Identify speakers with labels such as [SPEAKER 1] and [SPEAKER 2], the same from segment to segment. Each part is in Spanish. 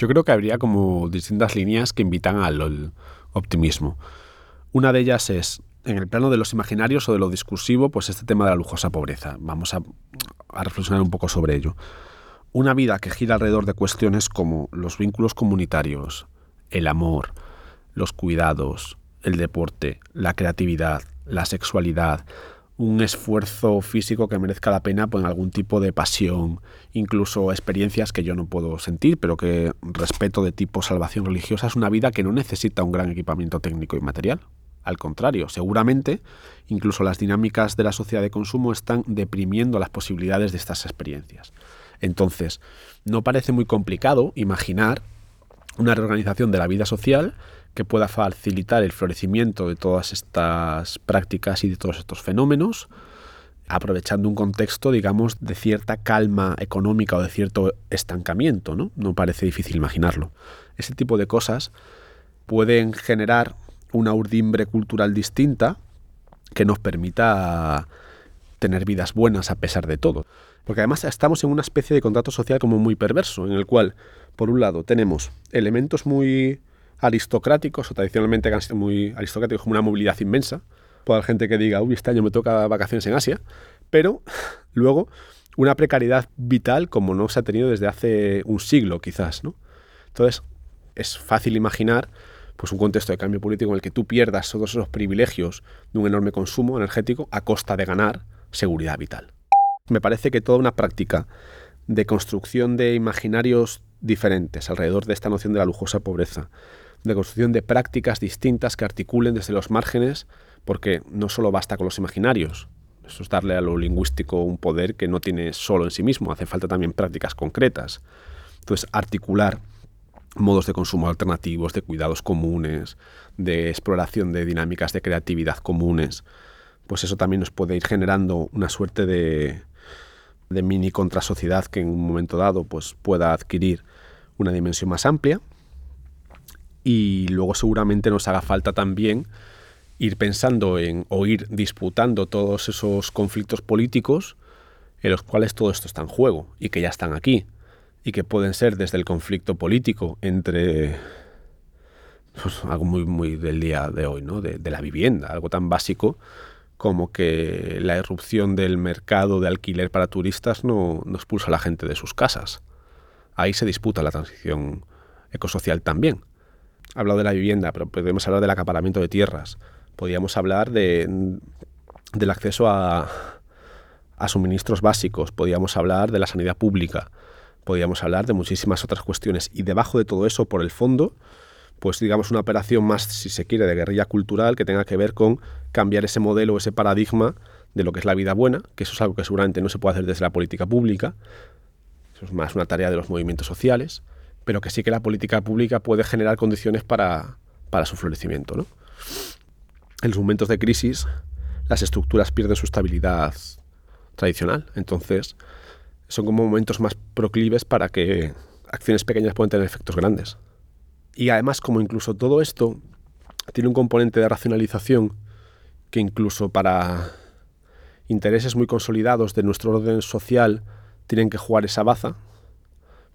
[SPEAKER 1] Yo creo que habría como distintas líneas que invitan al optimismo. Una de ellas es, en el plano de los imaginarios o de lo discursivo, pues este tema de la lujosa pobreza. Vamos a, a reflexionar un poco sobre ello. Una vida que gira alrededor de cuestiones como los vínculos comunitarios, el amor, los cuidados, el deporte, la creatividad, la sexualidad, un esfuerzo físico que merezca la pena por algún tipo de pasión, incluso experiencias que yo no puedo sentir, pero que respeto de tipo salvación religiosa es una vida que no necesita un gran equipamiento técnico y material. Al contrario, seguramente incluso las dinámicas de la sociedad de consumo están deprimiendo las posibilidades de estas experiencias. Entonces, no parece muy complicado imaginar una reorganización de la vida social que pueda facilitar el florecimiento de todas estas prácticas y de todos estos fenómenos, aprovechando un contexto, digamos, de cierta calma económica o de cierto estancamiento, ¿no? No parece difícil imaginarlo. Ese tipo de cosas pueden generar una urdimbre cultural distinta que nos permita tener vidas buenas a pesar de todo. Porque además estamos en una especie de contrato social como muy perverso, en el cual, por un lado, tenemos elementos muy aristocráticos o tradicionalmente han sido muy aristocráticos, como una movilidad inmensa. Puede haber gente que diga, uy, este año me toca vacaciones en Asia, pero luego una precariedad vital como no se ha tenido desde hace un siglo, quizás, ¿no? Entonces, es fácil imaginar pues un contexto de cambio político en el que tú pierdas todos esos privilegios de un enorme consumo energético a costa de ganar seguridad vital. Me parece que toda una práctica de construcción de imaginarios diferentes alrededor de esta noción de la lujosa pobreza, de construcción de prácticas distintas que articulen desde los márgenes, porque no solo basta con los imaginarios, eso es darle a lo lingüístico un poder que no tiene solo en sí mismo, hace falta también prácticas concretas. Entonces, articular modos de consumo alternativos, de cuidados comunes, de exploración de dinámicas de creatividad comunes, pues eso también nos puede ir generando una suerte de, de mini contrasociedad que en un momento dado pues, pueda adquirir una dimensión más amplia y luego seguramente nos haga falta también ir pensando en o ir disputando todos esos conflictos políticos en los cuales todo esto está en juego y que ya están aquí y que pueden ser desde el conflicto político entre pues, algo muy, muy del día de hoy, ¿no? de, la vivienda, algo tan básico como que la irrupción del mercado de alquiler para turistas no, no expulsa a la gente de sus casas. Ahí se disputa la transición ecosocial también hablado de la vivienda, pero podemos hablar del acaparamiento de tierras. Podríamos hablar de, del acceso a, a suministros básicos. Podríamos hablar de la sanidad pública. Podríamos hablar de muchísimas otras cuestiones. Y debajo de todo eso, por el fondo, pues digamos una operación más, si se quiere, de guerrilla cultural que tenga que ver con cambiar ese modelo, ese paradigma de lo que es la vida buena, que eso es algo que seguramente no se puede hacer desde la política pública, eso es más una tarea de los movimientos sociales, pero que sí que la política pública puede generar condiciones para, su florecimiento. ¿no? En los momentos de crisis, las estructuras pierden su estabilidad tradicional, entonces son como momentos más proclives para que acciones pequeñas puedan tener efectos grandes. Y además, como incluso todo esto tiene un componente de racionalización que incluso para intereses muy consolidados de nuestro orden social tienen que jugar esa baza,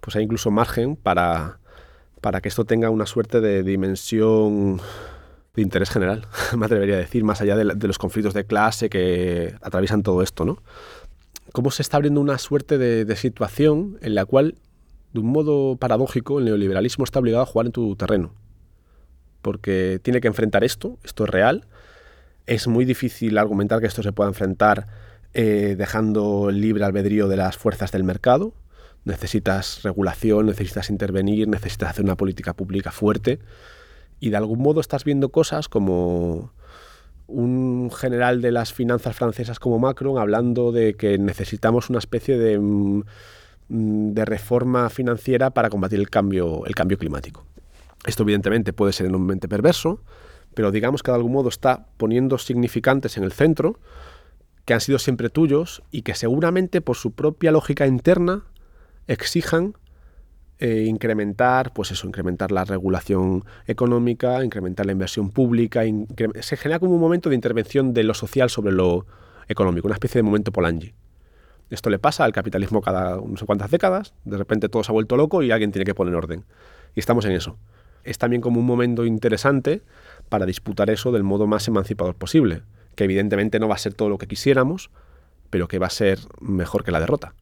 [SPEAKER 1] pues hay incluso margen para, para que esto tenga una suerte de dimensión de interés general, me atrevería a decir, más allá de, los conflictos de clase que atraviesan todo esto, ¿no? Cómo se está abriendo una suerte de, situación en la cual, de un modo paradójico, el neoliberalismo está obligado a jugar en tu terreno. Porque tiene que enfrentar esto, esto es real. Es muy difícil argumentar que esto se pueda enfrentar eh, dejando libre albedrío de las fuerzas del mercado, necesitas regulación, necesitas intervenir, necesitas hacer una política pública fuerte y de algún modo estás viendo cosas como un general de las finanzas francesas como Macron hablando de que necesitamos una especie de, mm, de reforma financiera para combatir el cambio, el cambio climático. Esto evidentemente puede ser enormemente perverso, pero digamos que de algún modo está poniendo significantes en el centro que han sido siempre tuyos y que seguramente por su propia lógica interna exijan eh, incrementar, pues eso, incrementar la regulación económica, incrementar la inversión pública, se genera como un momento de intervención de lo social sobre lo económico, una especie de momento Polanyi. Esto le pasa al capitalismo cada no sé cuántas décadas, de repente todo se ha vuelto loco y alguien tiene que poner orden. Y estamos en eso. Es también como un momento interesante para disputar eso del modo más emancipador posible, que evidentemente no va a ser todo lo que quisiéramos, pero que va a ser mejor que la derrota.